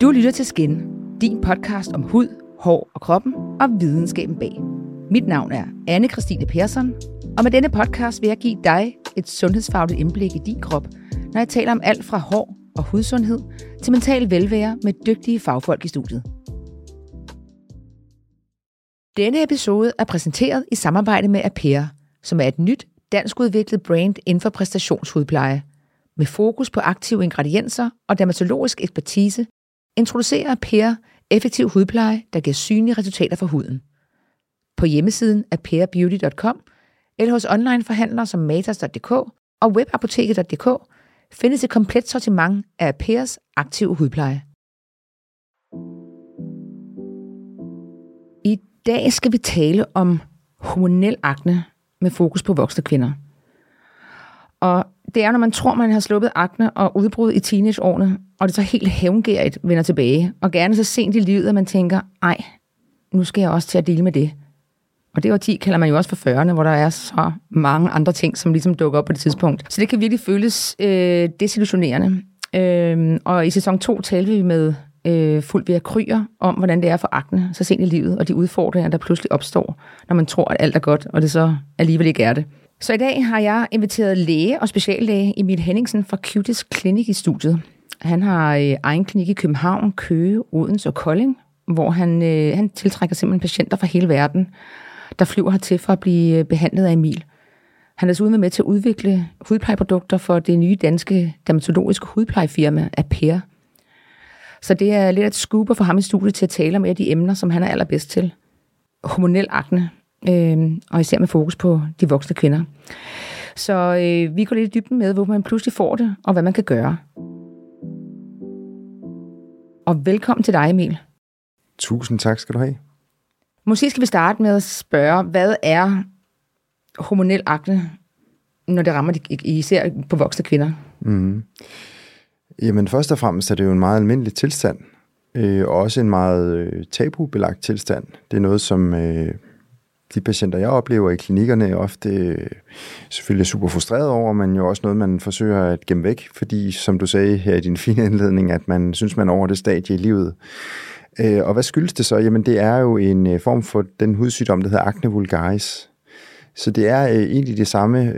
Du lytter til Skin, din podcast om hud, hår og kroppen og videnskaben bag. Mit navn er anne Christine Persson, og med denne podcast vil jeg give dig et sundhedsfagligt indblik i din krop, når jeg taler om alt fra hår og hudsundhed til mental velvære med dygtige fagfolk i studiet. Denne episode er præsenteret i samarbejde med Apera, som er et nyt dansk udviklet brand inden for præstationshudpleje. Med fokus på aktive ingredienser og dermatologisk ekspertise, introducerer Per effektiv hudpleje, der giver synlige resultater for huden. På hjemmesiden aperabeauty.com eller hos onlineforhandlere som matas.dk og webapoteket.dk findes et komplet sortiment af Pers aktive hudpleje. I dag skal vi tale om hormonel akne med fokus på voksne kvinder. Og det er, når man tror, man har sluppet akne og udbrud i teenageårene, og det så helt hævngærigt vender tilbage, og gerne så sent i livet, at man tænker, ej, nu skal jeg også til at dele med det. Og det var 10 kalder man jo også for 40'erne, hvor der er så mange andre ting, som ligesom dukker op på det tidspunkt. Så det kan virkelig føles øh, desillusionerende. Øh, og i sæson 2 talte vi med øh, fuldt ved kryer om, hvordan det er for akne så sent i livet, og de udfordringer, der pludselig opstår, når man tror, at alt er godt, og det så alligevel ikke er det. Så i dag har jeg inviteret læge og speciallæge Emil Henningsen fra Cutis Clinic i studiet. Han har øh, egen klinik i København, Køge, Odense og Kolding, hvor han, øh, han tiltrækker simpelthen patienter fra hele verden, der flyver hertil for at blive øh, behandlet af Emil. Han er desuden med til at udvikle hudplejeprodukter for det nye danske dermatologiske hudplejefirma Aper. Så det er lidt et skubbe for ham i studiet til at tale om et af de emner, som han er allerbedst til. Hormonel akne, øh, og især med fokus på de voksne kvinder. Så øh, vi går lidt i dybden med, hvor man pludselig får det, og hvad man kan gøre. Og velkommen til dig, Emil. Tusind tak skal du have. Måske skal vi starte med at spørge, hvad er hormonel akne, når det rammer de, især på voksne kvinder? Mm. Jamen først og fremmest er det jo en meget almindelig tilstand, øh, og også en meget øh, tabubelagt tilstand. Det er noget, som øh, de patienter, jeg oplever i klinikkerne, ofte øh, selvfølgelig super frustreret over, men jo også noget, man forsøger at gemme væk, fordi, som du sagde her i din fine indledning, at man synes, man er over det stadie i livet. Øh, og hvad skyldes det så? Jamen, det er jo en øh, form for den hudsygdom, der hedder acne vulgaris. Så det er egentlig det samme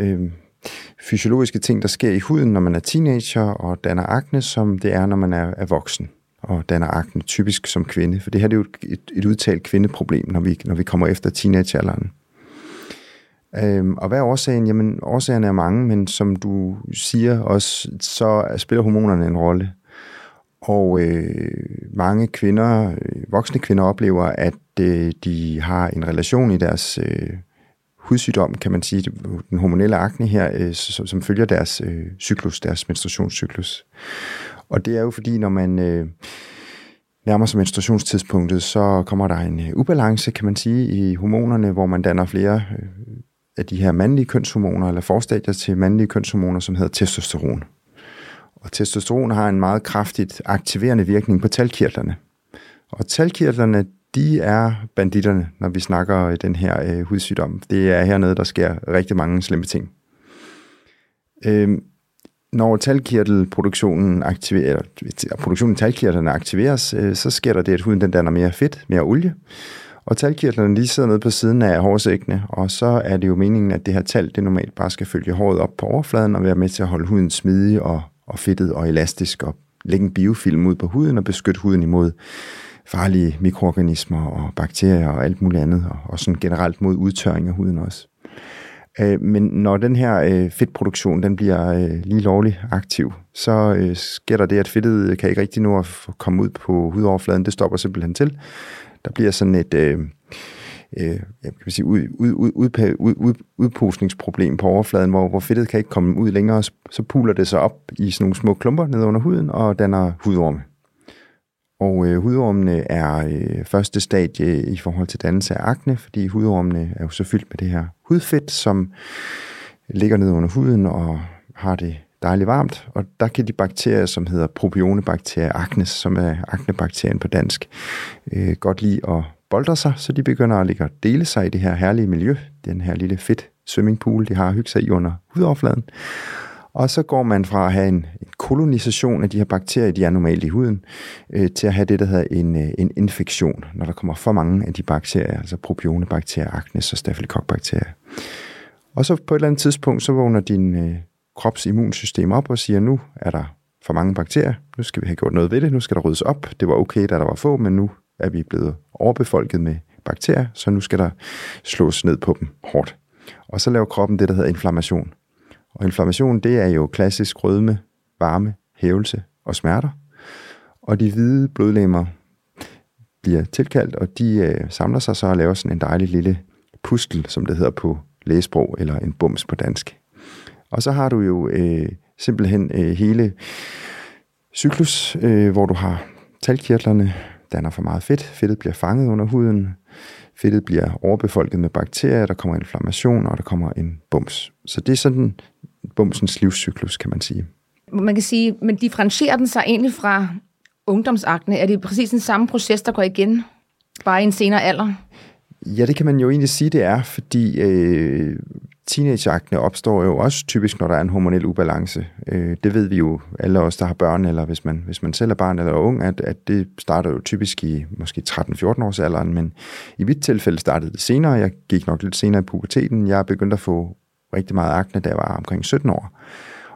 fysiologiske ting, der sker i huden, når man er teenager og danner akne, som det er, når man er, er voksen og danner akne, typisk som kvinde. For det her det er jo et, et udtalt kvindeproblem, når vi, når vi kommer efter teenagealderen. Øhm, og hvad er årsagen? Jamen, årsagerne er mange, men som du siger også, så spiller hormonerne en rolle. Og øh, mange kvinder, øh, voksne kvinder oplever, at øh, de har en relation i deres øh, hudsygdom, kan man sige, den hormonelle akne her, øh, som, som følger deres øh, cyklus, deres menstruationscyklus. Og det er jo fordi, når man øh, nærmer sig menstruationstidspunktet, så kommer der en øh, ubalance, kan man sige, i hormonerne, hvor man danner flere øh, af de her mandlige kønshormoner, eller forstadier til mandlige kønshormoner, som hedder testosteron. Og testosteron har en meget kraftigt aktiverende virkning på talkirtlerne. Og talkirtlerne, de er banditterne, når vi snakker i den her øh, hudsygdom. Det er hernede, der sker rigtig mange slemme ting. Øhm, når talkirtelproduktionen aktiverer, produktionen af talkirtlerne aktiveres, øh, så sker der det, at huden den danner mere fedt, mere olie. Og talkirtlerne lige sidder nede på siden af hårsækkene, og så er det jo meningen, at det her tal, det normalt bare skal følge håret op på overfladen og være med til at holde huden smidig og, og fedtet og elastisk og lægge en biofilm ud på huden og beskytte huden imod farlige mikroorganismer og bakterier og alt muligt andet, og, og sådan generelt mod udtørring af huden også. Øh, men når den her øh, fedtproduktion den bliver øh, lige lovlig aktiv, så øh, sker der det, at fedtet øh, kan ikke rigtig nå at komme ud på hudoverfladen. Det stopper simpelthen til. Der bliver sådan et... Øh, øh, kan man sige, ud, ud, ud, ud, ud, ud, udposningsproblem på overfladen, hvor, hvor fedtet kan ikke komme ud længere, så puler det sig op i sådan nogle små klumper ned under huden og danner hudorme. Og øh, hudormene er øh, første stadie i forhold til dannelse af akne, fordi hudormene er jo så fyldt med det her hudfedt, som ligger ned under huden og har det dejligt varmt. Og der kan de bakterier, som hedder propionebakterier, aknes, som er aknebakterien på dansk, øh, godt lide at boldre sig, så de begynder at ligge og dele sig i det her herlige miljø, den her lille fedt swimmingpool, de har hygget sig i under hudoverfladen. Og så går man fra at have en, en kolonisation af de her bakterier, de er normalt i huden, øh, til at have det, der hedder en, øh, en infektion, når der kommer for mange af de bakterier, altså propionebakterier, aknes og staphylococcus Og så på et eller andet tidspunkt, så vågner din øh, krops immunsystem op og siger, nu er der for mange bakterier, nu skal vi have gjort noget ved det, nu skal der ryddes op. Det var okay, da der var få, men nu er vi blevet overbefolket med bakterier, så nu skal der slås ned på dem hårdt. Og så laver kroppen det, der hedder inflammation. Og inflammation, det er jo klassisk rødme, varme, hævelse og smerter. Og de hvide blodlemmer bliver tilkaldt, og de øh, samler sig så og laver sådan en dejlig lille pustel, som det hedder på lægesprog, eller en bums på dansk. Og så har du jo øh, simpelthen øh, hele cyklus, øh, hvor du har talkirtlerne, danner for meget fedt, fedtet bliver fanget under huden, fedtet bliver overbefolket med bakterier, der kommer inflammation, og der kommer en bums. Så det er sådan bumsens livscyklus, kan man sige. Man kan sige, men differentierer den sig egentlig fra ungdomsakne? Er det præcis den samme proces, der går igen, bare i en senere alder? Ja, det kan man jo egentlig sige, det er, fordi øh, teenageagtene opstår jo også typisk, når der er en hormonel ubalance. Øh, det ved vi jo alle os, der har børn, eller hvis man, hvis man selv er barn eller ung, at, at det starter jo typisk i måske 13-14 års alderen, men i mit tilfælde startede det senere. Jeg gik nok lidt senere i puberteten. Jeg begyndte at få rigtig meget akne, da jeg var omkring 17 år,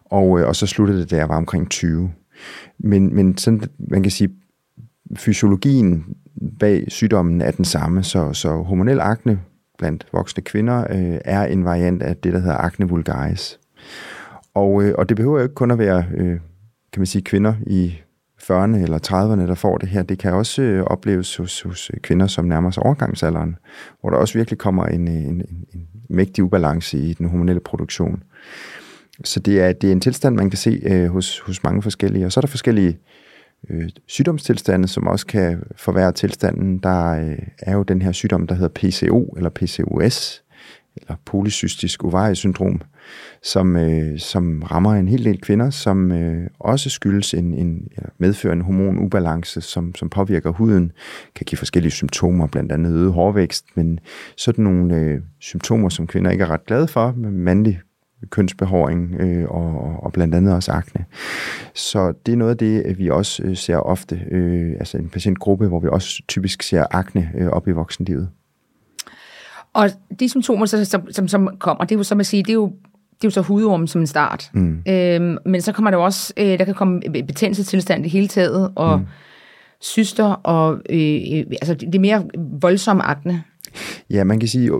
og, øh, og så sluttede det, da jeg var omkring 20. Men, men sådan, man kan sige, fysiologien bag sygdommen er den samme, så, så hormonel akne blandt voksne kvinder øh, er en variant af det, der hedder acne vulgaris. Og, øh, og det behøver jo ikke kun at være, øh, kan man sige, kvinder i 40'erne eller 30'erne, der får det her. Det kan også øh, opleves hos, hos øh, kvinder, som nærmer sig overgangsalderen, hvor der også virkelig kommer en, øh, en, en, en mægtig ubalance i den hormonelle produktion. Så det er, det er en tilstand, man kan se øh, hos, hos mange forskellige. Og så er der forskellige øh, øh, sygdomstilstande, som også kan forværre tilstanden. Der øh, er jo den her sygdom, der hedder PCO eller PCOS, eller polycystisk ovariesyndrom, som, øh, som rammer en hel del kvinder, som øh, også skyldes en, en ja, medfører en hormonubalance, som, som påvirker huden, kan give forskellige symptomer, blandt andet øget hårvækst, men sådan nogle øh, symptomer, som kvinder ikke er ret glade for, med kønsbehåring øh, og, og blandt andet også akne. Så det er noget af det, vi også øh, ser ofte, øh, altså en patientgruppe, hvor vi også typisk ser akne øh, op i voksenlivet. Og de symptomer, som, som, som kommer, det er jo som at sige, det er jo det er jo så hudorm som en start. Mm. Øhm, men så kommer der også, øh, der kan komme betændelsestilstand i hele taget, og mm. syster, og øh, altså det er mere voldsomme akne. Ja, man kan sige,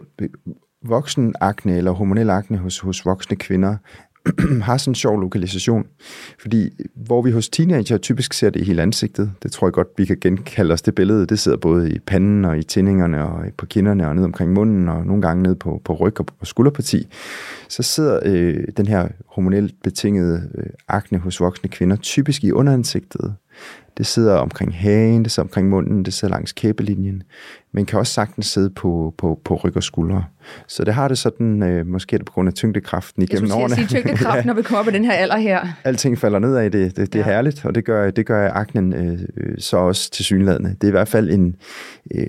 voksen akne eller hormonel akne hos, hos voksne kvinder har sådan en sjov lokalisation. Fordi hvor vi hos teenager typisk ser det i hele ansigtet, det tror jeg godt, vi kan genkalde os det billede. Det sidder både i panden og i tændingerne og på kinderne og ned omkring munden og nogle gange ned på, på ryg og, og skulderparti. Så sidder øh, den her hormonelt betingede øh, akne hos voksne kvinder typisk i underansigtet. Det sidder omkring hagen, det sidder omkring munden, det sidder langs kæbelinjen, men kan også sagtens sidde på, på, på ryg og skuldre. Så det har det sådan, øh, måske er det på grund af tyngdekraften igennem årene. Jeg sige tyngdekraften, ja. når vi kommer på den her alder her. Alting falder ned af det, det, det er ja. herligt, og det gør, det gør aknen øh, så også til synladende. Det er i hvert fald en øh,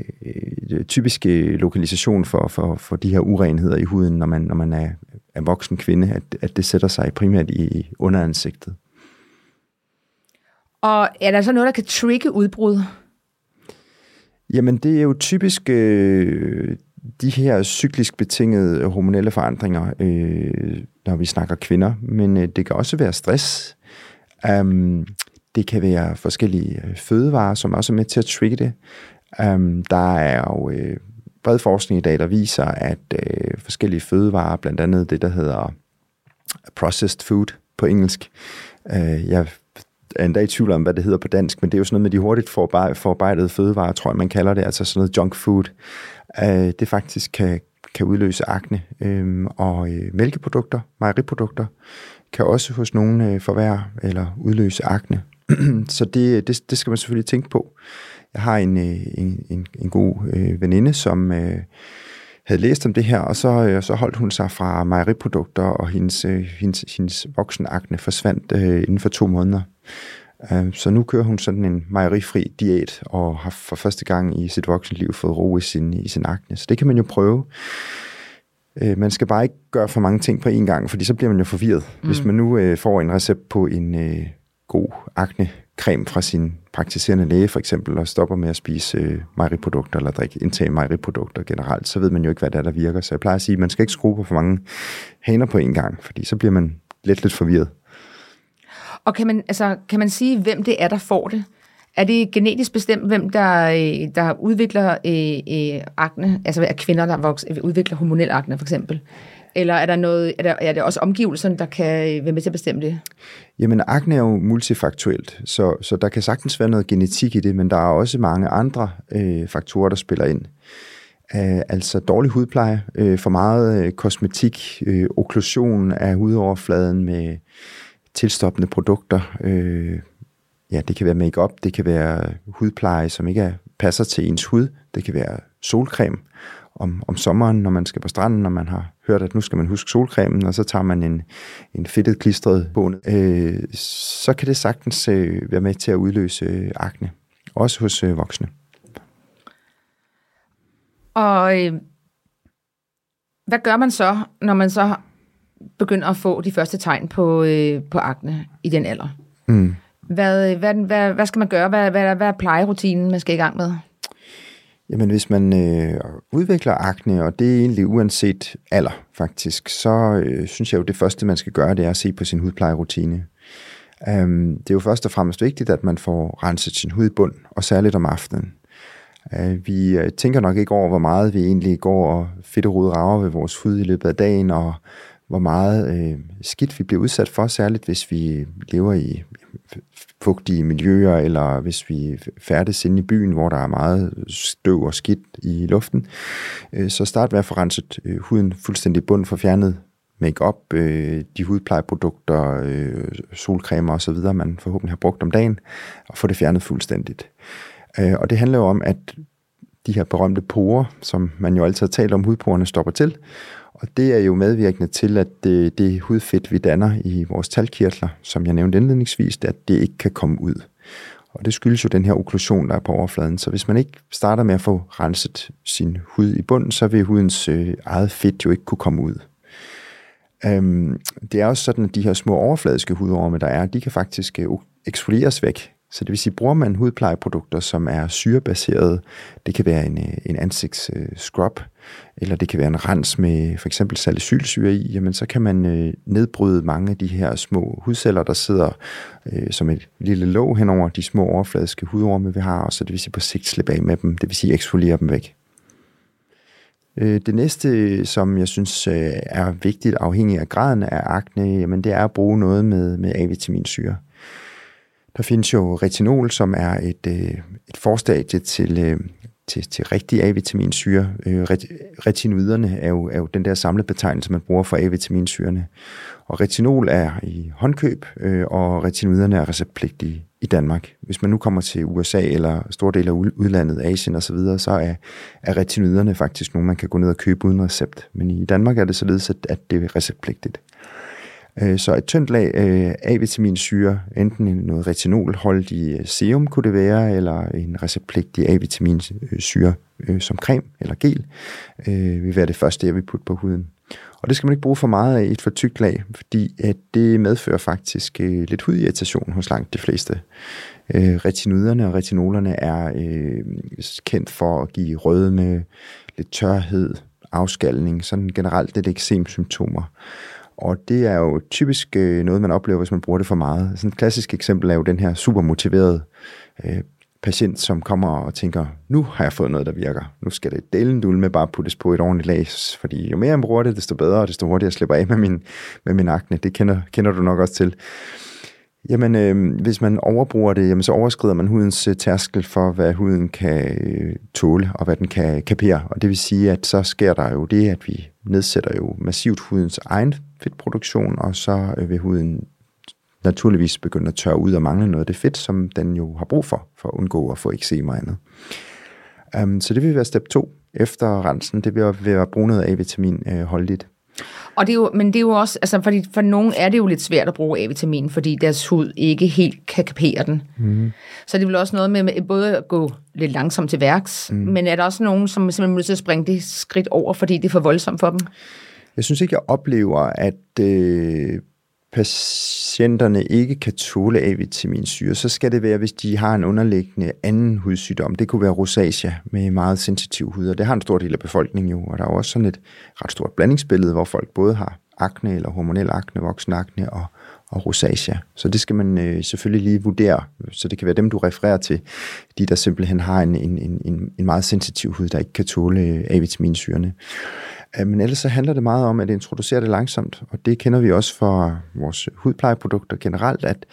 øh, typisk lokalisation for, for, for de her urenheder i huden, når man, når man er, er voksen kvinde, at, at det sætter sig primært i underansigtet. Og er der så noget, der kan trigge udbrud? Jamen, det er jo typisk øh, de her cyklisk betingede hormonelle forandringer, øh, når vi snakker kvinder, men øh, det kan også være stress. Um, det kan være forskellige øh, fødevarer, som også er med til at trigge det. Um, der er jo øh, bred forskning i dag, der viser, at øh, forskellige fødevarer, blandt andet det, der hedder processed food på engelsk, øh, jeg er endda i tvivl om, hvad det hedder på dansk, men det er jo sådan noget med de hurtigt forarbejdede fødevarer, tror jeg, man kalder det, altså sådan noget junk food. Øh, det faktisk kan, kan udløse akne. Øh, og øh, mælkeprodukter, mejeriprodukter, kan også hos nogen øh, forværre eller udløse akne. Så det, øh, det, det skal man selvfølgelig tænke på. Jeg har en, øh, en, en, en god øh, veninde, som øh, havde læst om det her, og så, øh, så holdt hun sig fra mejeriprodukter, og hendes, øh, hendes, hendes voksenakne forsvandt øh, inden for to måneder. Øh, så nu kører hun sådan en mejerifri diæt, og har for første gang i sit voksenliv fået ro i sin, i sin akne. Så det kan man jo prøve. Øh, man skal bare ikke gøre for mange ting på én gang, fordi så bliver man jo forvirret. Mm. Hvis man nu øh, får en recept på en øh, god akne creme fra sin praktiserende læge for eksempel, og stopper med at spise øh, mejeriprodukter eller drikke, indtage mejeriprodukter generelt, så ved man jo ikke, hvad det er, der virker. Så jeg plejer at sige, at man skal ikke skrue på for mange haner på en gang, fordi så bliver man lidt lidt forvirret. Og kan man, altså, kan man sige, hvem det er, der får det? Er det genetisk bestemt, hvem der, øh, der udvikler øh, øh, akne, altså er kvinder, der vokser, udvikler hormonel akne for eksempel? Eller er, der noget, er, der, er det også omgivelserne, der kan øh, være med til at bestemme det? Jamen, akne er jo multifaktuelt, så, så der kan sagtens være noget genetik i det, men der er også mange andre øh, faktorer, der spiller ind. Uh, altså dårlig hudpleje, øh, for meget øh, kosmetik, øh, okklusion af hudoverfladen med tilstoppende produkter. Øh, ja, det kan være makeup, det kan være hudpleje, som ikke er, passer til ens hud. Det kan være solcreme om, om sommeren, når man skal på stranden, når man har hørt, at nu skal man huske solcremen, og så tager man en, en fedtet klistret boned, øh, så kan det sagtens øh, være med til at udløse øh, akne, også hos øh, voksne. Og øh, hvad gør man så, når man så begynder at få de første tegn på, øh, på akne i den alder? Mm. Hvad, hvad, hvad, hvad skal man gøre? Hvad, hvad, hvad er plejerutinen, man skal i gang med? Jamen, hvis man øh, udvikler akne, og det er egentlig uanset alder faktisk, så øh, synes jeg jo, det første, man skal gøre, det er at se på sin hudplejerutine. Um, det er jo først og fremmest vigtigt, at man får renset sin hud i bund, og særligt om aftenen. Uh, vi uh, tænker nok ikke over, hvor meget vi egentlig går og fedterud rager ved vores hud i løbet af dagen, og hvor meget øh, skidt vi bliver udsat for, særligt hvis vi lever i fugtige miljøer, eller hvis vi færdes inde i byen, hvor der er meget støv og skidt i luften. Øh, så start med at få renset øh, huden fuldstændig bund, for fjernet makeup, øh, de hudplejeprodukter, øh, solcremer osv., man forhåbentlig har brugt om dagen, og få det fjernet fuldstændigt. Øh, og det handler jo om, at de her berømte porer, som man jo altid har talt om, hudporerne stopper til, og det er jo medvirkende til, at det, det hudfedt, vi danner i vores talkirtler, som jeg nævnte indledningsvis, at det ikke kan komme ud. Og det skyldes jo den her okklusion, der er på overfladen. Så hvis man ikke starter med at få renset sin hud i bunden, så vil hudens øh, eget fedt jo ikke kunne komme ud. Øhm, det er også sådan, at de her små overfladiske hudorme, der er, de kan faktisk øh, eksfolieres væk så det vil sige, bruger man hudplejeprodukter, som er syrebaserede, det kan være en, øh, en ansigtsscrub, øh, eller det kan være en rens med for eksempel salicylsyre i, jamen så kan man øh, nedbryde mange af de her små hudceller, der sidder øh, som et lille låg hen over de små overfladiske hudorme, vi har, og så det vil sige på sigt slippe af med dem, det vil sige eksfoliere dem væk. Øh, det næste, som jeg synes er vigtigt afhængig af graden af akne, jamen det er at bruge noget med, med A-vitaminsyre. Der findes jo retinol, som er et, øh, et forstadie til, øh, til, til rigtig A-vitaminsyre. Øh, retinoiderne er jo, er jo den der samlede betegnelse, man bruger for A-vitaminsyrene. Og retinol er i håndkøb, øh, og retinoiderne er receptpligtige i Danmark. Hvis man nu kommer til USA eller store dele af udlandet, Asien osv., så, videre, så er, er retinoiderne faktisk nogle, man kan gå ned og købe uden recept. Men i Danmark er det således, at, at det er receptpligtigt. Øh, så et tyndt lag øh, A-vitaminsyre, enten noget retinolholdig øh, serum kunne det være, eller en receptpligtig A-vitaminsyre øh, som creme eller gel, vil være det første, jeg vil putte på huden. Og det skal man ikke bruge for meget af i et for tykt lag, fordi at det medfører faktisk lidt hudirritation hos langt de fleste. retinoiderne og retinolerne er kendt for at give rødme, lidt tørhed, afskalning, sådan generelt lidt eksemsymptomer. Og det er jo typisk øh, noget, man oplever, hvis man bruger det for meget. Sådan et klassisk eksempel er jo den her supermotiverede øh, patient, som kommer og tænker, nu har jeg fået noget, der virker. Nu skal det delen dul med bare puttes på et ordentligt lag, fordi jo mere jeg bruger det, desto bedre, og desto hurtigere slipper af med min, med min akne. Det kender, kender du nok også til. Jamen, øh, hvis man overbruger det, jamen, så overskrider man hudens øh, tærskel for, hvad huden kan øh, tåle, og hvad den kan kapere. Og det vil sige, at så sker der jo det, at vi nedsætter jo massivt hudens egen fedtproduktion, og så øh, vil huden naturligvis begynde at tørre ud og mangle noget af det fedt, som den jo har brug for, for at undgå at få eksem og andet. Um, så det vil være step 2 efter rensen, det vil være at bruge noget A-vitamin øh, holdigt. Og det er jo, men det er jo også, altså fordi for nogen er det jo lidt svært at bruge A-vitamin, fordi deres hud ikke helt kan kapere den. Mm. Så det er vel også noget med, med både at gå lidt langsomt til værks, mm. men er der også nogen, som simpelthen nødt til at springe det skridt over, fordi det er for voldsomt for dem? Jeg synes ikke, jeg oplever, at øh, patienterne ikke kan tåle A-vitaminsyre, så skal det være, hvis de har en underliggende anden hudsygdom. Det kunne være rosacea med meget sensitiv hud, og det har en stor del af befolkningen jo, og der er også sådan et ret stort blandingsbillede, hvor folk både har akne eller hormonel akne, voksen akne og, og rosacea. Så det skal man øh, selvfølgelig lige vurdere. Så det kan være dem, du refererer til, de der simpelthen har en, en, en, en meget sensitiv hud, der ikke kan tåle A-vitaminsyrene. Øh, Øh, men ellers så handler det meget om at introducere det langsomt, og det kender vi også for vores hudplejeprodukter generelt, at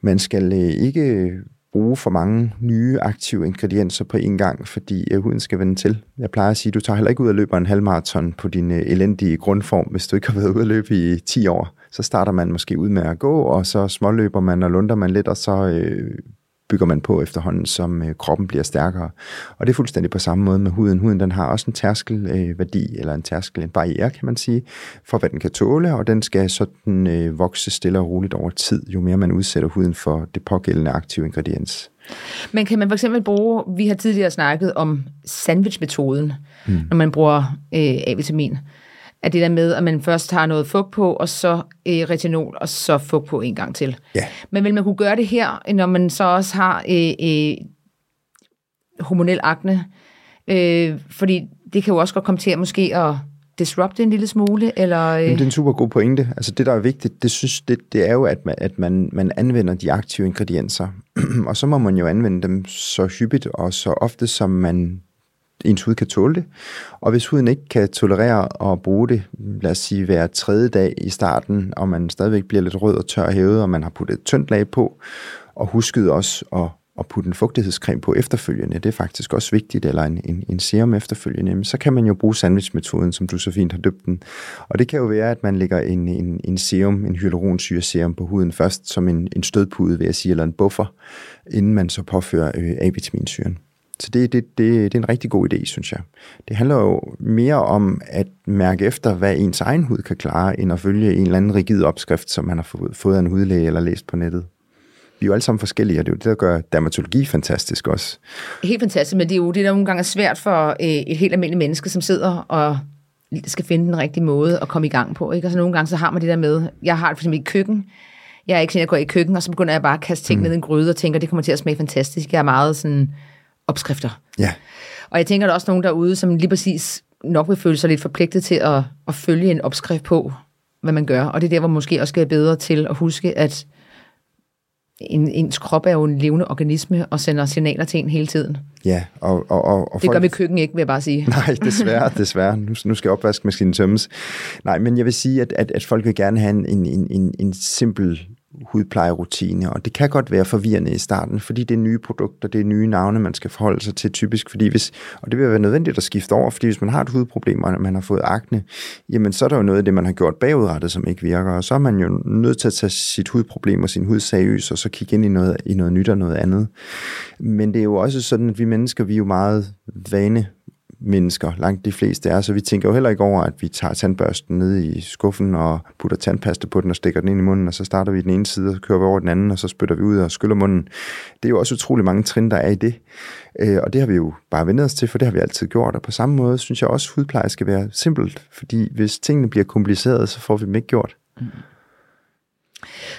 man skal øh, ikke bruge for mange nye aktive ingredienser på en gang, fordi øh, huden skal vende til. Jeg plejer at sige, at du tager heller ikke ud og løber en halvmarathon på din elendige grundform, hvis du ikke har været ude at løbe i 10 år. Så starter man måske ud med at gå, og så småløber man og lunder man lidt, og så øh, bygger man på efterhånden, som øh, kroppen bliver stærkere. Og det er fuldstændig på samme måde med huden. Huden den har også en tærskelværdi, øh, eller en tærskel, en barriere, kan man sige, for hvad den kan tåle, og den skal sådan øh, vokse stille og roligt over tid, jo mere man udsætter huden for det pågældende aktive ingrediens. Men kan man for eksempel bruge, vi har tidligere snakket om sandwichmetoden, mm. når man bruger øh, A-vitamin at det der med, at man først har noget fugt på, og så øh, retinol, og så fugt på en gang til. Ja. Men vil man kunne gøre det her, når man så også har øh, øh, hormonel akne? Øh, fordi det kan jo også godt komme til at måske at disrupte en lille smule? Eller, øh... Jamen, det er en super god pointe. Altså det, der er vigtigt, det, synes, det, det er jo, at man, at man, man anvender de aktive ingredienser. og så må man jo anvende dem så hyppigt og så ofte, som man ens hud kan tåle det. Og hvis huden ikke kan tolerere at bruge det, lad os sige hver tredje dag i starten, og man stadigvæk bliver lidt rød og tør hævet, og man har puttet et tyndt lag på, og husket også at, at putte en fugtighedscreme på efterfølgende, det er faktisk også vigtigt, eller en, en, en serum efterfølgende, så kan man jo bruge sandwichmetoden, som du så fint har døbt den. Og det kan jo være, at man lægger en, en, en serum, en hyaluronsyreserum på huden først, som en, en stødpude, vil jeg sige, eller en buffer, inden man så påfører øh, A-vitaminsyren. Så det, det, det, det er en rigtig god idé, synes jeg. Det handler jo mere om at mærke efter, hvad ens egen hud kan klare, end at følge en eller anden rigid opskrift, som man har fået, af en hudlæge eller læst på nettet. Vi er jo alle sammen forskellige, og det er jo det, der gør dermatologi fantastisk også. Helt fantastisk, men det er jo det, der nogle gange er svært for øh, et helt almindeligt menneske, som sidder og skal finde den rigtige måde at komme i gang på. Ikke? Altså nogle gange så har man det der med, jeg har det for eksempel i køkken, jeg er ikke sådan, jeg går i køkken, og så begynder jeg bare at kaste ting mm. ned i en gryde og tænker, det kommer til at smage fantastisk. Jeg er meget sådan opskrifter. Ja. Og jeg tænker, der er også nogen derude, som lige præcis nok vil føle sig lidt forpligtet til at, at følge en opskrift på, hvad man gør. Og det er der, hvor måske også skal være bedre til at huske, at en, ens krop er jo en levende organisme og sender signaler til en hele tiden. Ja, og, og, og, og det gør vi køkken ikke, vil jeg bare sige. Nej, desværre, desværre. Nu, nu skal opvaskemaskinen tømmes. Nej, men jeg vil sige, at, at, at folk vil gerne have en, en, en, en simpel hudplejerutine, og det kan godt være forvirrende i starten, fordi det er nye produkter, det er nye navne, man skal forholde sig til typisk, fordi hvis, og det vil være nødvendigt at skifte over, fordi hvis man har et hudproblem, og man har fået akne, jamen så er der jo noget af det, man har gjort bagudrettet, som ikke virker, og så er man jo nødt til at tage sit hudproblem og sin hud seriøst, og så kigge ind i noget, i noget nyt og noget andet. Men det er jo også sådan, at vi mennesker, vi er jo meget vane mennesker, langt de fleste er, så vi tænker jo heller ikke over, at vi tager tandbørsten ned i skuffen og putter tandpasta på den og stikker den ind i munden, og så starter vi den ene side, og så kører vi over den anden, og så spytter vi ud og skyller munden. Det er jo også utrolig mange trin, der er i det. Øh, og det har vi jo bare vendt os til, for det har vi altid gjort. Og på samme måde synes jeg også, at hudpleje skal være simpelt, fordi hvis tingene bliver komplicerede, så får vi dem ikke gjort. Mm.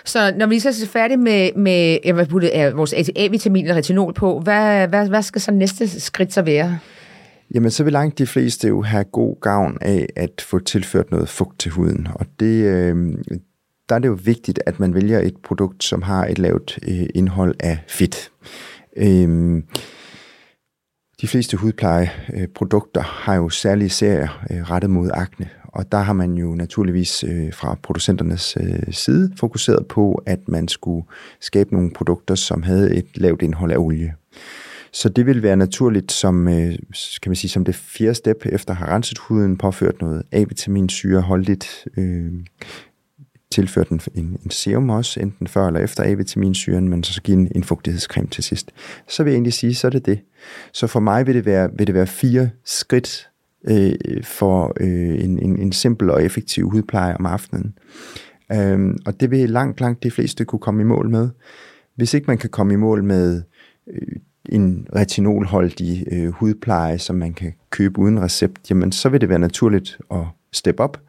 Så når vi så er færdige med, med jeg vil putte vores A-vitamin og retinol på, hvad, hvad, hvad skal så næste skridt så være? Jamen, så vil langt de fleste jo have god gavn af at få tilført noget fugt til huden. Og det, øh, der er det jo vigtigt, at man vælger et produkt, som har et lavt øh, indhold af fedt. Øh, de fleste hudplejeprodukter øh, har jo særlige serier øh, rettet mod akne, og der har man jo naturligvis øh, fra producenternes øh, side fokuseret på, at man skulle skabe nogle produkter, som havde et lavt indhold af olie. Så det vil være naturligt som, øh, kan man sige, som det fjerde step efter at have renset huden, påført noget A-vitaminsyre, holdigt, øh, tilført en, en, en serum også, enten før eller efter A-vitaminsyren, men så give en, en fugtighedscreme til sidst. Så vil jeg egentlig sige, så er det det. Så for mig vil det være, vil det være fire skridt øh, for øh, en, en, en simpel og effektiv hudpleje om aftenen. Øh, og det vil langt, langt de fleste kunne komme i mål med. Hvis ikke man kan komme i mål med øh, en retinolholdig øh, hudpleje, som man kan købe uden recept, jamen så vil det være naturligt at step op.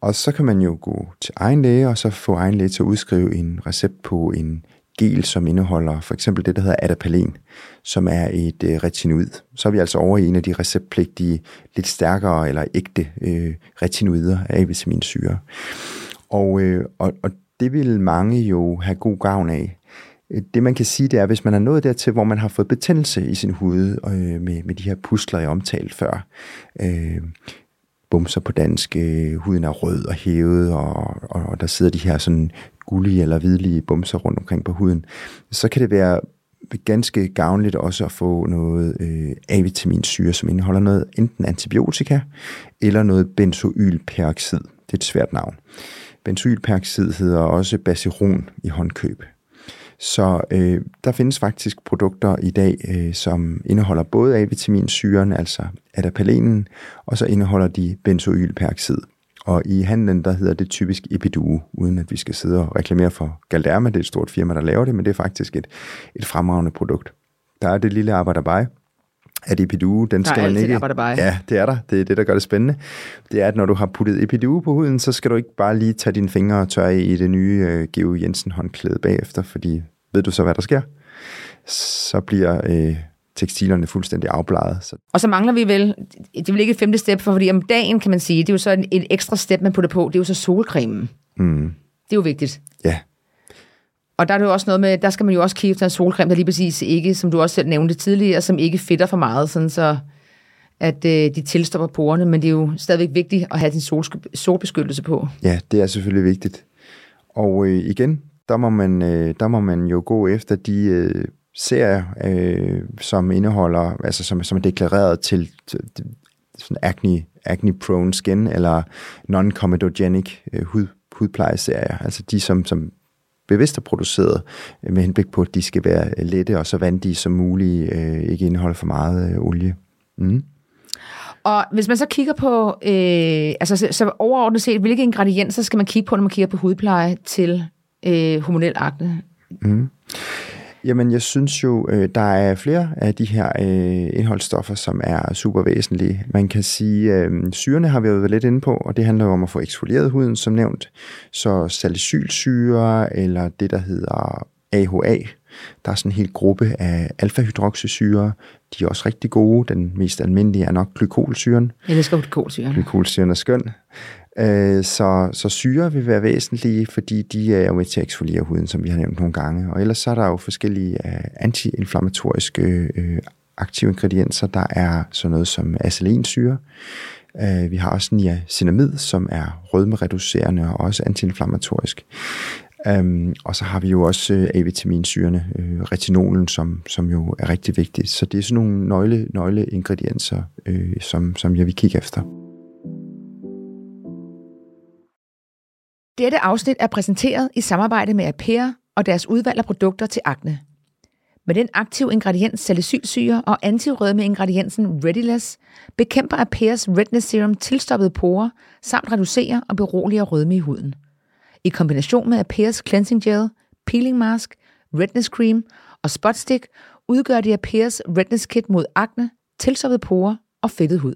Og så kan man jo gå til egen læge, og så få egen læge til at udskrive en recept på en gel, som indeholder for eksempel det, der hedder adapalen, som er et øh, retinoid. Så er vi altså over i en af de receptpligtige, lidt stærkere eller ægte øh, retinoider af vitaminsyre. Og, øh, og, og det vil mange jo have god gavn af. Øh, det man kan sige, det er, hvis man er nået dertil, hvor man har fået betændelse i sin hud øh, med, med de her pusler, jeg omtalte før, øh, bumser på dansk, øh, huden er rød og hævet, og, og, og der sidder de her sådan gullige eller hvidlige bumser rundt omkring på huden, så kan det være ganske gavnligt også at få noget øh, A-vitaminsyre, som indeholder noget enten antibiotika eller noget benzoylperoxid. Det er et svært navn. Benzoylperoxid hedder også basiron i håndkøb. Så øh, der findes faktisk produkter i dag, øh, som indeholder både A-vitaminsyren, altså adapalenen, og så indeholder de benzoylperoxid. Og i handlen, der hedder det typisk Epiduo, uden at vi skal sidde og reklamere for Galderma. Det er et stort firma, der laver det, men det er faktisk et, et fremragende produkt. Der er det lille arbejderbej, at Epiduo, den skal man ikke... Ja, det er der. Det er det, der gør det spændende. Det er, at når du har puttet Epiduo på huden, så skal du ikke bare lige tage dine fingre og tørre i det nye uh, Geo Jensen håndklæde bagefter, fordi ved du så, hvad der sker? Så bliver øh, tekstilerne fuldstændig afbladet. Så. Og så mangler vi vel, det er vel ikke et femte step, for fordi om dagen kan man sige, det er jo så en, et ekstra step, man putter på, det er jo så solcremen. Mm. Det er jo vigtigt. Ja. Og der er det jo også noget med, der skal man jo også kigge efter en solcreme, der lige præcis ikke, som du også selv nævnte tidligere, som ikke fedter for meget, sådan så at øh, de tilstopper porerne, men det er jo stadigvæk vigtigt at have din sol, solbeskyttelse på. Ja, det er selvfølgelig vigtigt. Og øh, igen, der må, man, øh, der må man jo gå efter de øh, serier, øh, som indeholder, altså som, som er deklareret til, til sådan acne, acne-prone skin, eller non-comedogenic øh, hud, hudplejeserier, altså de, som, som bevidst er produceret øh, med henblik på, at de skal være lette og så vandige som muligt, øh, ikke indeholde for meget øh, olie. Mm. Og hvis man så kigger på, øh, altså så, så overordnet set, hvilke ingredienser skal man kigge på, når man kigger på hudpleje til øh, hormonel akne? Mm. Jamen, jeg synes jo, øh, der er flere af de her øh, indholdsstoffer, som er super væsentlige. Man kan sige, øh, syrene har vi været lidt inde på, og det handler jo om at få eksfolieret huden, som nævnt. Så salicylsyre, eller det, der hedder AHA, der er sådan en hel gruppe af alfa-hydroxysyre. De er også rigtig gode. Den mest almindelige er nok glykolsyren. Jeg elsker glykolsyren. Glykolsyren er skøn. Øh, så, så syre vil være væsentlige, fordi de er jo med til at eksfoliere huden, som vi har nævnt nogle gange. Og ellers så er der jo forskellige øh, antiinflammatoriske øh, aktive ingredienser. Der er sådan noget som acelensyre. Øh, vi har også niacinamid, som er rødmereducerende og også antiinflammatorisk. Um, og så har vi jo også A-vitaminsyrene, øh, retinolen, som, som jo er rigtig vigtigt. Så det er sådan nogle nøgle, nøgleingredienser, øh, som, som jeg vil kigge efter. Dette afsnit er præsenteret i samarbejde med Apera og deres udvalg af produkter til akne. Med den aktive ingrediens salicylsyre og antirødme ingrediensen Readiless bekæmper Apeas Redness Serum tilstoppede porer samt reducerer og beroliger rødme i huden. I kombination med Apeas Cleansing Gel, Peeling Mask, Redness Cream og Spot Stick udgør de Apeas Redness Kit mod akne, tilstoppede porer og fedtet hud.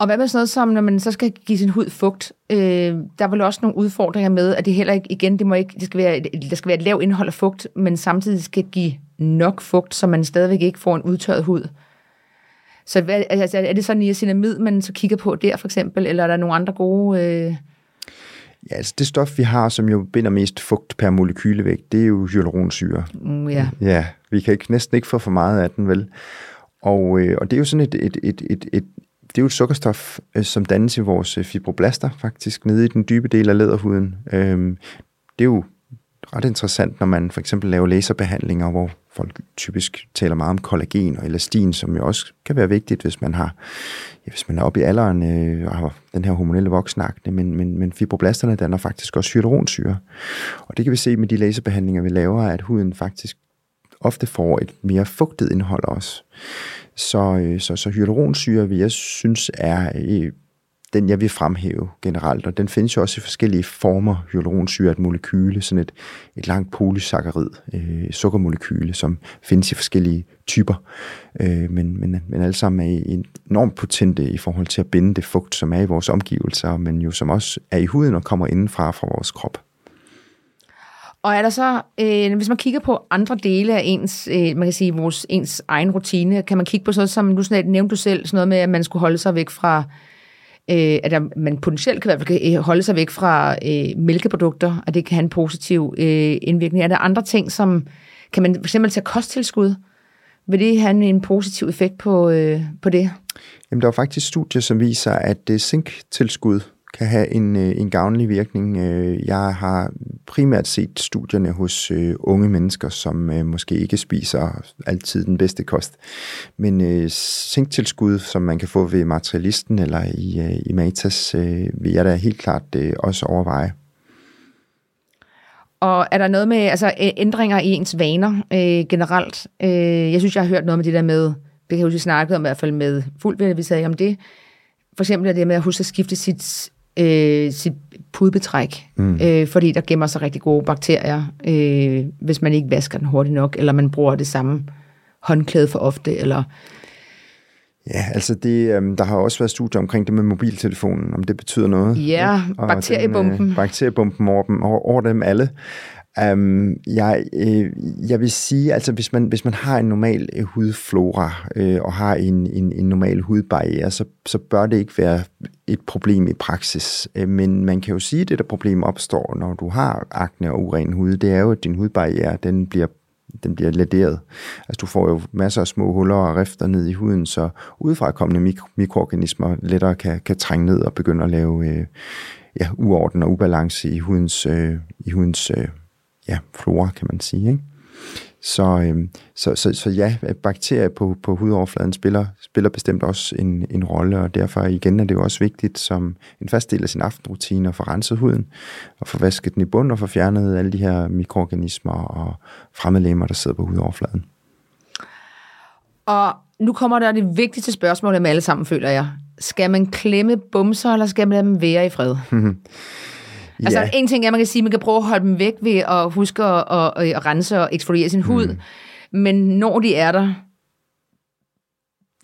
Og hvad med sådan noget som, når man så skal give sin hud fugt? Øh, der er vel også nogle udfordringer med, at det heller ikke, igen, det må ikke, det skal være, der skal være et lavt indhold af fugt, men samtidig skal give nok fugt, så man stadigvæk ikke får en udtørret hud. Så hvad, altså, er det sådan niacinamid, man så kigger på der for eksempel, eller er der nogle andre gode... Øh... Ja, altså det stof, vi har, som jo binder mest fugt per molekylevægt, det er jo hyaluronsyre. Mm, ja. ja, vi kan ikke, næsten ikke få for meget af den, vel? Og, øh, og det er jo sådan et, et, et, et, et det er jo et sukkerstof, øh, som dannes i vores øh, fibroblaster, faktisk, nede i den dybe del af læderhuden. Øhm, det er jo ret interessant, når man for eksempel laver laserbehandlinger, hvor folk typisk taler meget om kollagen og elastin, som jo også kan være vigtigt, hvis man har, ja, hvis man er oppe i alderen øh, og har den her hormonelle voksnakne, men, men, men fibroblasterne danner faktisk også hyaluronsyre. Og det kan vi se med de laserbehandlinger, vi laver, at huden faktisk ofte får et mere fugtet indhold også. Så, øh, så, så hyaluronsyre, vil jeg synes, er øh, den jeg vil fremhæve generelt, og den findes jo også i forskellige former, hyaluronsyre er et molekyle, sådan et, et langt polysaccharid, øh, sukkermolekyle, som findes i forskellige typer, øh, men, men, men alle sammen er enormt potente i forhold til at binde det fugt, som er i vores omgivelser, men jo som også er i huden og kommer indenfra fra vores krop. Og er der så, øh, hvis man kigger på andre dele af ens, øh, man kan sige, vores, ens egen rutine, kan man kigge på sådan som, nu sådan, nævnte du selv, sådan noget med, at man skulle holde sig væk fra, øh, at der, man potentielt kan, kan øh, holde sig væk fra øh, mælkeprodukter, og det kan have en positiv øh, indvirkning. Er der andre ting, som, kan man fx tage kosttilskud? Vil det have en positiv effekt på, øh, på det? Jamen, der er faktisk studier, som viser, at det zinktilskud kan have en, øh, en gavnlig virkning. Øh, jeg har primært set studierne hos øh, unge mennesker, som måske ikke spiser altid den bedste kost. Men zinktilskud, som man kan få ved materialisten eller i, i Matas, vil jeg da helt klart også overveje. Og er der noget med altså, ændringer i ens vaner øh, generelt? Øh, jeg synes, jeg har hørt noget med det der med, det kan jeg huske, vi snakkede om i hvert fald med fuldt, vi sagde om det. For eksempel det med at huske at skifte sit øh, sit pudbetræk, mm. øh, fordi der gemmer sig rigtig gode bakterier, øh, hvis man ikke vasker den hurtigt nok, eller man bruger det samme håndklæde for ofte, eller... Ja, altså det, øh, der har også været studier omkring det med mobiltelefonen, om det betyder noget. Ja, bakteriebomben. Den, øh, bakteriebomben over dem, over, over dem alle. Um, jeg, øh, jeg vil sige, altså hvis man, hvis man har en normal øh, hudflora øh, og har en, en, en normal hudbarriere, så, så bør det ikke være et problem i praksis. Øh, men man kan jo sige, at det der problem opstår, når du har akne og uren hud, det er jo, at din hudbarriere den bliver den bliver lederet. Altså du får jo masser af små huller og rifter ned i huden, så udefrakommende mikro- mikroorganismer lettere kan, kan trænge ned og begynde at lave øh, ja, uorden og ubalance i hudens, øh, i hudens øh, ja, flora, kan man sige. Ikke? Så, øh, så, så, så ja, bakterier på, på hudoverfladen spiller, spiller bestemt også en, en rolle, og derfor igen er det jo også vigtigt som en fast del af sin aftenrutine at få renset huden, og få vasket den i bund og få fjernet alle de her mikroorganismer og fremmedlemmer, der sidder på hudoverfladen. Og nu kommer der det vigtigste spørgsmål med alle sammen, føler jeg. Skal man klemme bumser, eller skal man lade dem være i fred? Altså, ja. en ting er, man kan sige, at man kan prøve at holde dem væk ved at huske at, at, at rense og eksfoliere sin hud. Mm. Men når de er der,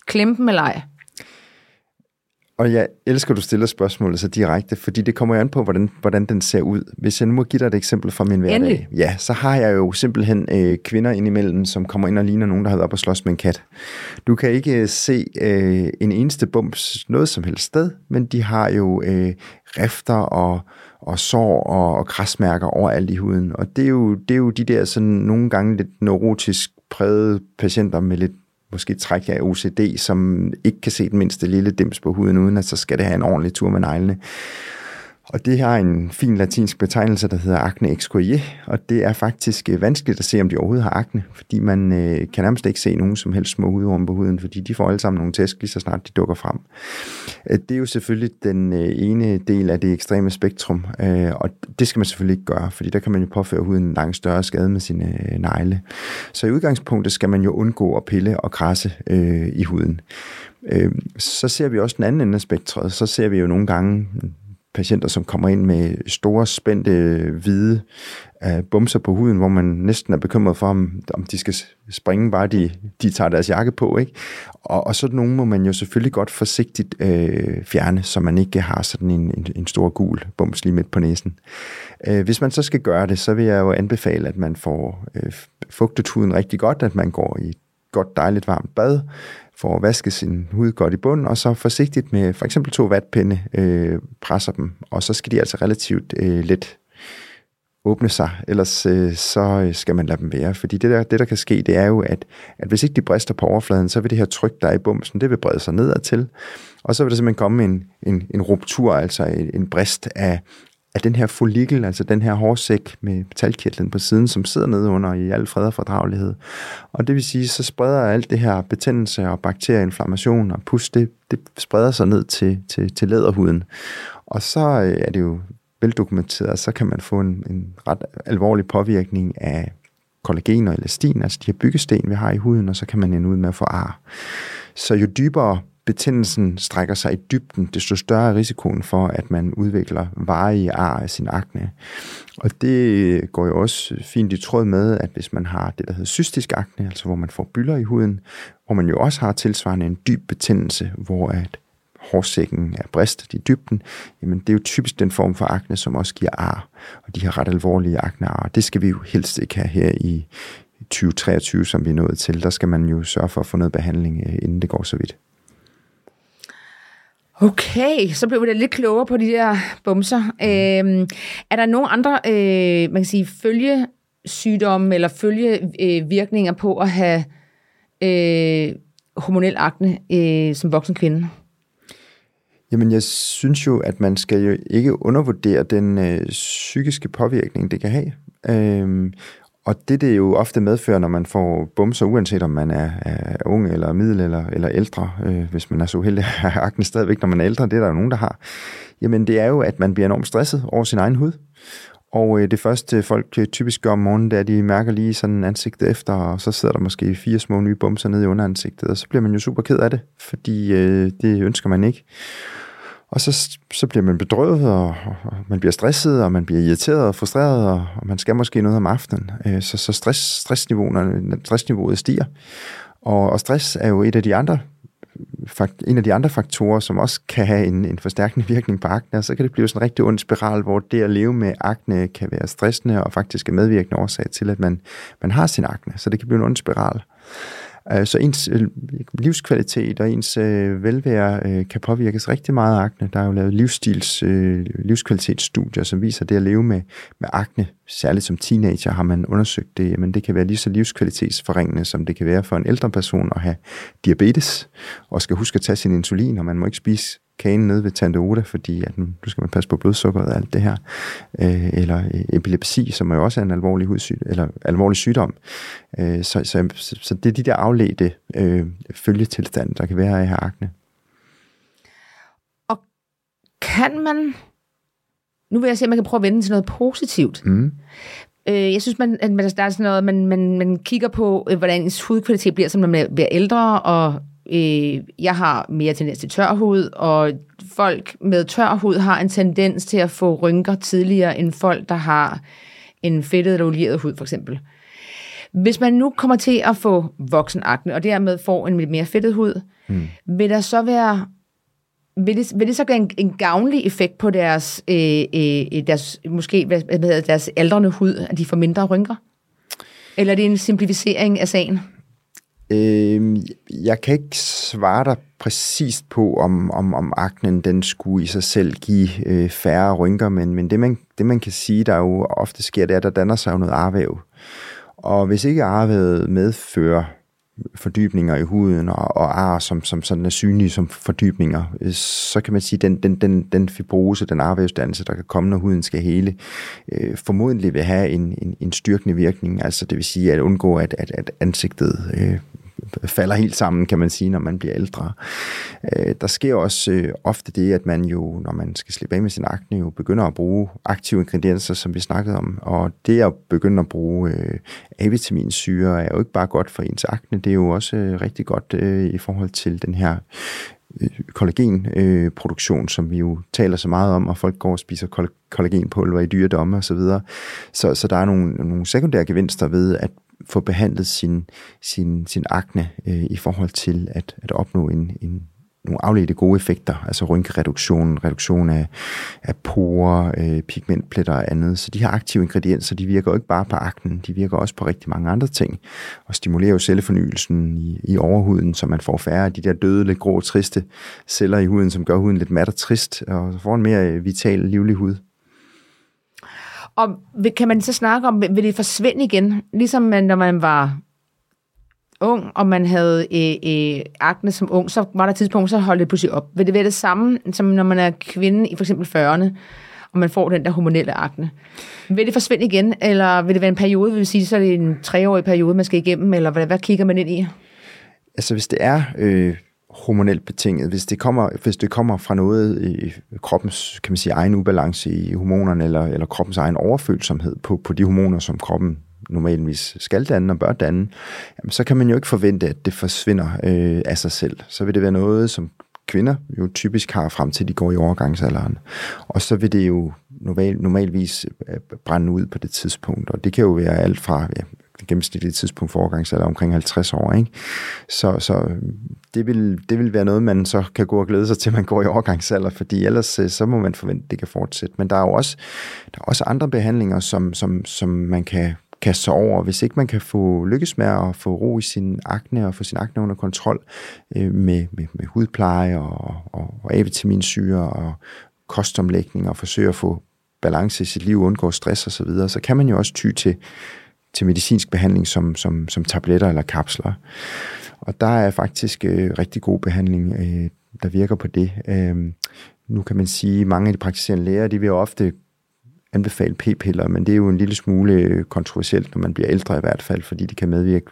klem dem eller ej. Og jeg elsker, at du stiller spørgsmålet så direkte, fordi det kommer jo an på, hvordan, hvordan den ser ud. Hvis jeg nu må give dig et eksempel fra min hverdag, Endelig. ja, så har jeg jo simpelthen øh, kvinder indimellem, som kommer ind og ligner nogen, der har været op og slås med en kat. Du kan ikke øh, se øh, en eneste bums noget som helst sted, men de har jo øh, rifter og og sår og, og krasmærker overalt i huden. Og det er, jo, det er jo de der sådan nogle gange lidt neurotisk prægede patienter med lidt måske træk af OCD, som ikke kan se den mindste lille dims på huden, uden at så skal det have en ordentlig tur med neglene. Og det har en fin latinsk betegnelse, der hedder acne excoriae, og det er faktisk øh, vanskeligt at se, om de overhovedet har akne, fordi man øh, kan nærmest ikke se nogen som helst små hudorme på huden, fordi de får alle sammen nogle tæsk, lige så snart de dukker frem. Øh, det er jo selvfølgelig den øh, ene del af det ekstreme spektrum, øh, og det skal man selvfølgelig ikke gøre, fordi der kan man jo påføre huden en langt større skade med sine øh, negle. Så i udgangspunktet skal man jo undgå at pille og krasse øh, i huden. Øh, så ser vi også den anden ende af spektret, så ser vi jo nogle gange patienter, som kommer ind med store, spændte, hvide uh, bumser på huden, hvor man næsten er bekymret for, om, om de skal springe, bare de, de tager deres jakke på. Ikke? Og, og sådan nogle må man jo selvfølgelig godt forsigtigt uh, fjerne, så man ikke har sådan en, en, en stor gul bums lige midt på næsen. Uh, hvis man så skal gøre det, så vil jeg jo anbefale, at man får uh, fugtet huden rigtig godt, at man går i et godt dejligt varmt bad, får vasket vaske sin hud godt i bund, og så forsigtigt med for eksempel to vatpinde øh, presser dem, og så skal de altså relativt øh, let åbne sig, ellers øh, så øh, skal man lade dem være. Fordi det der, det, der kan ske, det er jo, at, at hvis ikke de brister på overfladen, så vil det her tryk, der er i bumsen, det vil brede sig nedad til, og så vil der simpelthen komme en, en, en ruptur, altså en, en brist af, at den her follikel, altså den her hårsæk med metalkirtlen på siden, som sidder nede under i al fred og fordragelighed. Og det vil sige, så spreder alt det her betændelse og bakterieinflammation og pus, det, det spreder sig ned til, til, til læderhuden. Og så øh, er det jo veldokumenteret, så kan man få en, en ret alvorlig påvirkning af kollagen og elastin, altså de her byggesten, vi har i huden, og så kan man ende ud med at få ar. Så jo dybere betændelsen strækker sig i dybden, desto større er risikoen for, at man udvikler varige ar af sin akne. Og det går jo også fint i tråd med, at hvis man har det, der hedder cystisk akne, altså hvor man får bylder i huden, hvor man jo også har tilsvarende en dyb betændelse, hvor at hårsækken er bristet i dybden, jamen det er jo typisk den form for akne, som også giver ar, og de her ret alvorlige aknear. Det skal vi jo helst ikke have her i 2023, som vi er nået til. Der skal man jo sørge for at få noget behandling, øh, inden det går så vidt. Okay, så blev vi da lidt klogere på de der bumser. Øhm, er der nogle andre, øh, man kan sige, følgesygdomme eller følgevirkninger øh, på at have øh, hormonel akne øh, som voksen kvinde? Jamen, jeg synes jo, at man skal jo ikke undervurdere den øh, psykiske påvirkning, det kan have. Øhm, og det, det jo ofte medfører, når man får bumser, uanset om man er, er ung eller middel eller, eller ældre, øh, hvis man er så uheldig at have akne stadigvæk, når man er ældre, det er der jo nogen, der har, jamen det er jo, at man bliver enormt stresset over sin egen hud. Og øh, det første folk øh, typisk gør om morgenen, det er, at de mærker lige sådan ansigtet efter, og så sidder der måske fire små nye bumser nede i underansigtet, og så bliver man jo super ked af det, fordi øh, det ønsker man ikke. Og så, så bliver man bedrøvet, og, og man bliver stresset, og man bliver irriteret og frustreret, og, og man skal måske noget om aftenen. Øh, så så stress, stressniveauet, stressniveauet stiger. Og, og stress er jo et af de andre en af de andre faktorer, som også kan have en, en forstærkende virkning på akne, så kan det blive sådan en rigtig ond spiral, hvor det at leve med akne kan være stressende og faktisk er medvirkende årsag til, at man, man har sin akne. Så det kan blive en ond spiral. Så ens øh, livskvalitet og ens øh, velvære øh, kan påvirkes rigtig meget af akne. Der er jo lavet livsstils, livskvalitetsstudier, som viser, at det at leve med, med akne, særligt som teenager har man undersøgt det, men det kan være lige så livskvalitetsforringende, som det kan være for en ældre person at have diabetes, og skal huske at tage sin insulin, og man må ikke spise kagen nede ved Tante Oda, fordi at nu skal man passe på blodsukkeret og alt det her. Øh, eller epilepsi, som er jo også en alvorlig, hudsygdom, eller alvorlig sygdom. Øh, så, så, så det er de der afledte øh, følgetilstande, der kan være af her akne. Og kan man... Nu vil jeg se, om man kan prøve at vende til noget positivt. Mm. Øh, jeg synes, man, at der er sådan noget, man, man, man kigger på, øh, hvordan ens hudkvalitet bliver, som man bliver ældre, og Øh, jeg har mere tendens til tør hud, og folk med tør hud har en tendens til at få rynker tidligere end folk, der har en fedtet eller olieret hud, for eksempel. Hvis man nu kommer til at få voksenakne, og dermed får en mere fedtet hud, mm. vil der så være vil det, vil det så gøre en, en gavnlig effekt på deres, øh, øh, deres måske hvad, hvad hedder, deres aldrende hud, at de får mindre rynker? Eller er det en simplificering af sagen? Øh, jeg kan ikke svare dig præcist på, om, om, om aknen den skulle i sig selv give øh, færre rynker, men, men det, man, det man kan sige, der jo ofte sker, det er, at der danner sig jo noget arvæv. Og hvis ikke arvævet medfører fordybninger i huden og, og ar, som, som sådan er synlige som fordybninger, øh, så kan man sige, at den, den, den, den fibrose, den arvævsdannelse, der kan komme, når huden skal hele, øh, formodentlig vil have en, en, en styrkende virkning. Altså det vil sige at undgå, at, at, at ansigtet øh, falder helt sammen, kan man sige, når man bliver ældre. Øh, der sker også øh, ofte det, at man jo, når man skal slippe af med sin akne, jo begynder at bruge aktive ingredienser, som vi snakkede om. Og det at begynde at bruge øh, A-vitaminsyre er jo ikke bare godt for ens akne, det er jo også øh, rigtig godt øh, i forhold til den her øh, kollagenproduktion, øh, som vi jo taler så meget om, og folk går og spiser kollagenpulver i dyredomme osv. Så, videre. så, så der er nogle, nogle sekundære gevinster ved at få behandlet sin, sin, sin akne øh, i forhold til at, at opnå en, en, nogle afledte gode effekter, altså rynkereduktion, reduktion af, af porer, øh, pigmentpletter og andet. Så de her aktive ingredienser, de virker jo ikke bare på aknen, de virker også på rigtig mange andre ting, og stimulerer jo cellefornyelsen i, i overhuden, så man får færre af de der døde, lidt grå, triste celler i huden, som gør huden lidt mat og trist, og får en mere vital, livlig hud. Og kan man så snakke om, vil det forsvinde igen? Ligesom man, når man var ung, og man havde øh, øh, akne som ung, så var der et tidspunkt, så holdt det pludselig op. Vil det være det samme, som når man er kvinde i for eksempel 40'erne, og man får den der hormonelle akne? Vil det forsvinde igen, eller vil det være en periode, vil sige, så er det en treårig periode, man skal igennem, eller hvad, hvad kigger man ind i? Altså hvis det er øh, hormonelt betinget. Hvis det kommer, hvis det kommer fra noget i kroppens kan man sige, egen ubalance i hormonerne, eller, eller kroppens egen overfølsomhed på, på de hormoner, som kroppen normalvis skal danne og bør danne, jamen, så kan man jo ikke forvente, at det forsvinder øh, af sig selv. Så vil det være noget, som kvinder jo typisk har frem til, de går i overgangsalderen. Og så vil det jo normal, normalvis øh, brænde ud på det tidspunkt, og det kan jo være alt fra ja, det gennemsnitlige tidspunkt for overgangsalder omkring 50 år. Ikke? Så, så det, vil, det vil være noget, man så kan gå og glæde sig til, man går i overgangsalder, fordi ellers øh, så må man forvente, at det kan fortsætte. Men der er jo også, der er også andre behandlinger, som, som, som man kan kaste sig over. Hvis ikke man kan få lykkes med at få ro i sin akne og få sin akne under kontrol øh, med, med, med hudpleje og, og, og A-vitaminsyre og kostomlægning og forsøge at få balance i sit liv, undgå stress osv., så, videre, så kan man jo også ty til, til medicinsk behandling som, som, som tabletter eller kapsler. Og der er faktisk øh, rigtig god behandling, øh, der virker på det. Øh, nu kan man sige, at mange af de praktiserende læger, de vil jo ofte anbefale p-piller, men det er jo en lille smule øh, kontroversielt, når man bliver ældre i hvert fald, fordi det kan medvirke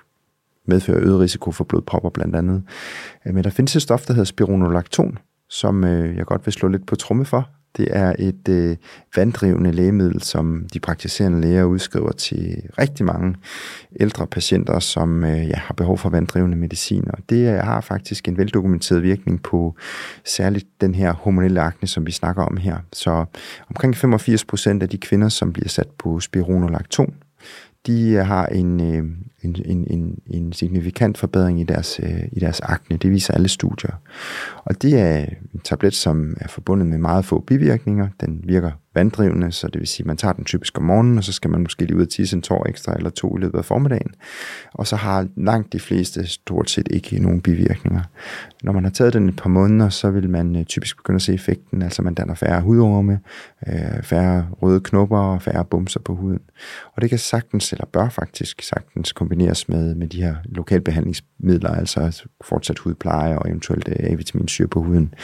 medføre øget risiko for blodpropper blandt andet. Øh, men der findes et stof, der hedder spironolakton, som øh, jeg godt vil slå lidt på tromme for. Det er et øh, vanddrivende lægemiddel, som de praktiserende læger udskriver til rigtig mange ældre patienter, som øh, ja, har behov for vanddrivende medicin. Og det øh, har faktisk en veldokumenteret virkning på særligt den her hormonelle akne, som vi snakker om her. Så omkring 85 procent af de kvinder, som bliver sat på spironolakton, de øh, har en, øh, en, en, en, en signifikant forbedring i deres, øh, i deres akne. Det viser alle studier. Og det er en tablet, som er forbundet med meget få bivirkninger. Den virker vanddrivende, så det vil sige, at man tager den typisk om morgenen, og så skal man måske lige ud og tisse en tår ekstra eller to i løbet af formiddagen. Og så har langt de fleste stort set ikke nogen bivirkninger. Når man har taget den et par måneder, så vil man øh, typisk begynde at se effekten, altså man danner færre hudorme, øh, færre røde knopper og færre bumser på huden. Og det kan sagtens, eller bør faktisk sagtens kombineres med, med de her lokalbehandlingsmidler, altså fortsat hudpleje og eventuelt øh, A-vitaminsyre på huden.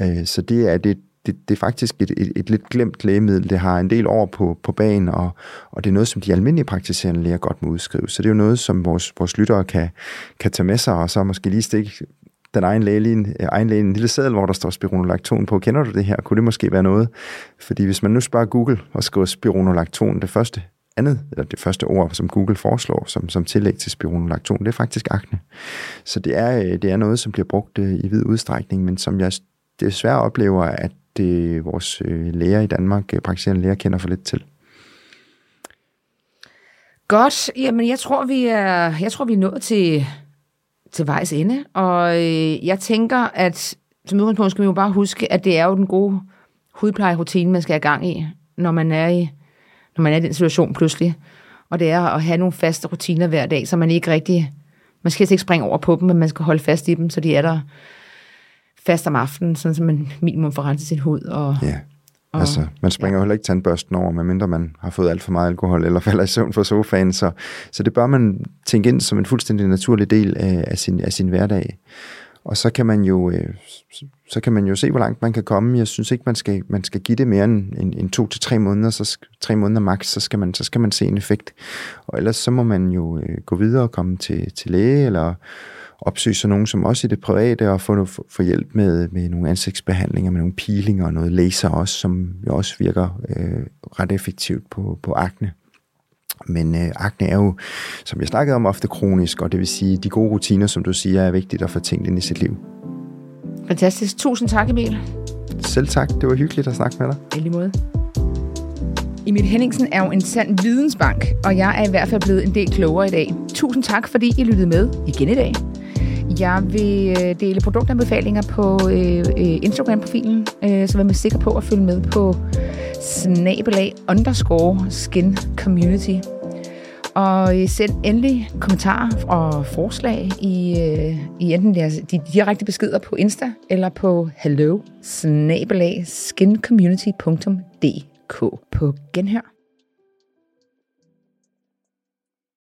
Øh, så det er det, det, det er faktisk et, et, et lidt glemt lægemiddel. Det har en del år på, på banen, og, og det er noget, som de almindelige praktiserende læger godt må udskrive. Så det er jo noget, som vores, vores lyttere kan, kan tage med sig, og så måske lige stikke den egen læge, en, øh, egen læge en lille seddel, hvor der står spironolakton på. Kender du det her? Kunne det måske være noget? Fordi hvis man nu spørger Google og skriver spironolakton, det første andet, eller det første ord, som Google foreslår som, som tillæg til spironolakton, det er faktisk akne. Så det er, øh, det er noget, som bliver brugt øh, i vid udstrækning, men som jeg desværre oplever, at det vores øh, læger i Danmark, øh, praktiserende læger, kender for lidt til. Godt. Jamen, jeg tror, vi er, jeg tror, vi er nået til, til vejs ende. Og øh, jeg tænker, at som udgangspunkt skal vi jo bare huske, at det er jo den gode hudplejerutine, man skal have gang i, når man er i, når man er i den situation pludselig. Og det er at have nogle faste rutiner hver dag, så man ikke rigtig... Man skal ikke springe over på dem, men man skal holde fast i dem, så de er der fast om aftenen, sådan så man minimum får renset sin hud. Og, ja. Og, altså, man springer ja. heller ikke tandbørsten over, medmindre man har fået alt for meget alkohol eller falder i søvn på sofaen. Så, så det bør man tænke ind som en fuldstændig naturlig del af, af, sin, af sin hverdag. Og så kan man jo øh, så kan man jo se, hvor langt man kan komme. Jeg synes ikke, man skal, man skal give det mere end, end, end to til tre måneder, så tre måneder max, så skal man, så skal man se en effekt. Og ellers så må man jo øh, gå videre og komme til, til læge, eller opsøge så nogen som også i det private og få, få hjælp med, med nogle ansigtsbehandlinger, med nogle peelinger og noget laser også, som jo også virker øh, ret effektivt på, på akne. Men øh, akne er jo, som jeg snakkede om, ofte kronisk, og det vil sige, de gode rutiner, som du siger, er vigtigt at få tænkt ind i sit liv. Fantastisk. Tusind tak, Emil. Selv tak. Det var hyggeligt at snakke med dig. I lige måde. Emil Henningsen er jo en sand vidensbank, og jeg er i hvert fald blevet en del klogere i dag. Tusind tak, fordi I lyttede med igen i dag. Jeg vil øh, dele produktanbefalinger på øh, øh, Instagram-profilen, øh, så vær med sikker på at følge med på snabelag underscore skin community. Og øh, send endelig kommentarer og forslag i, øh, i enten deres, de direkte beskeder på Insta eller på hello skinCommunity.dk på genhør.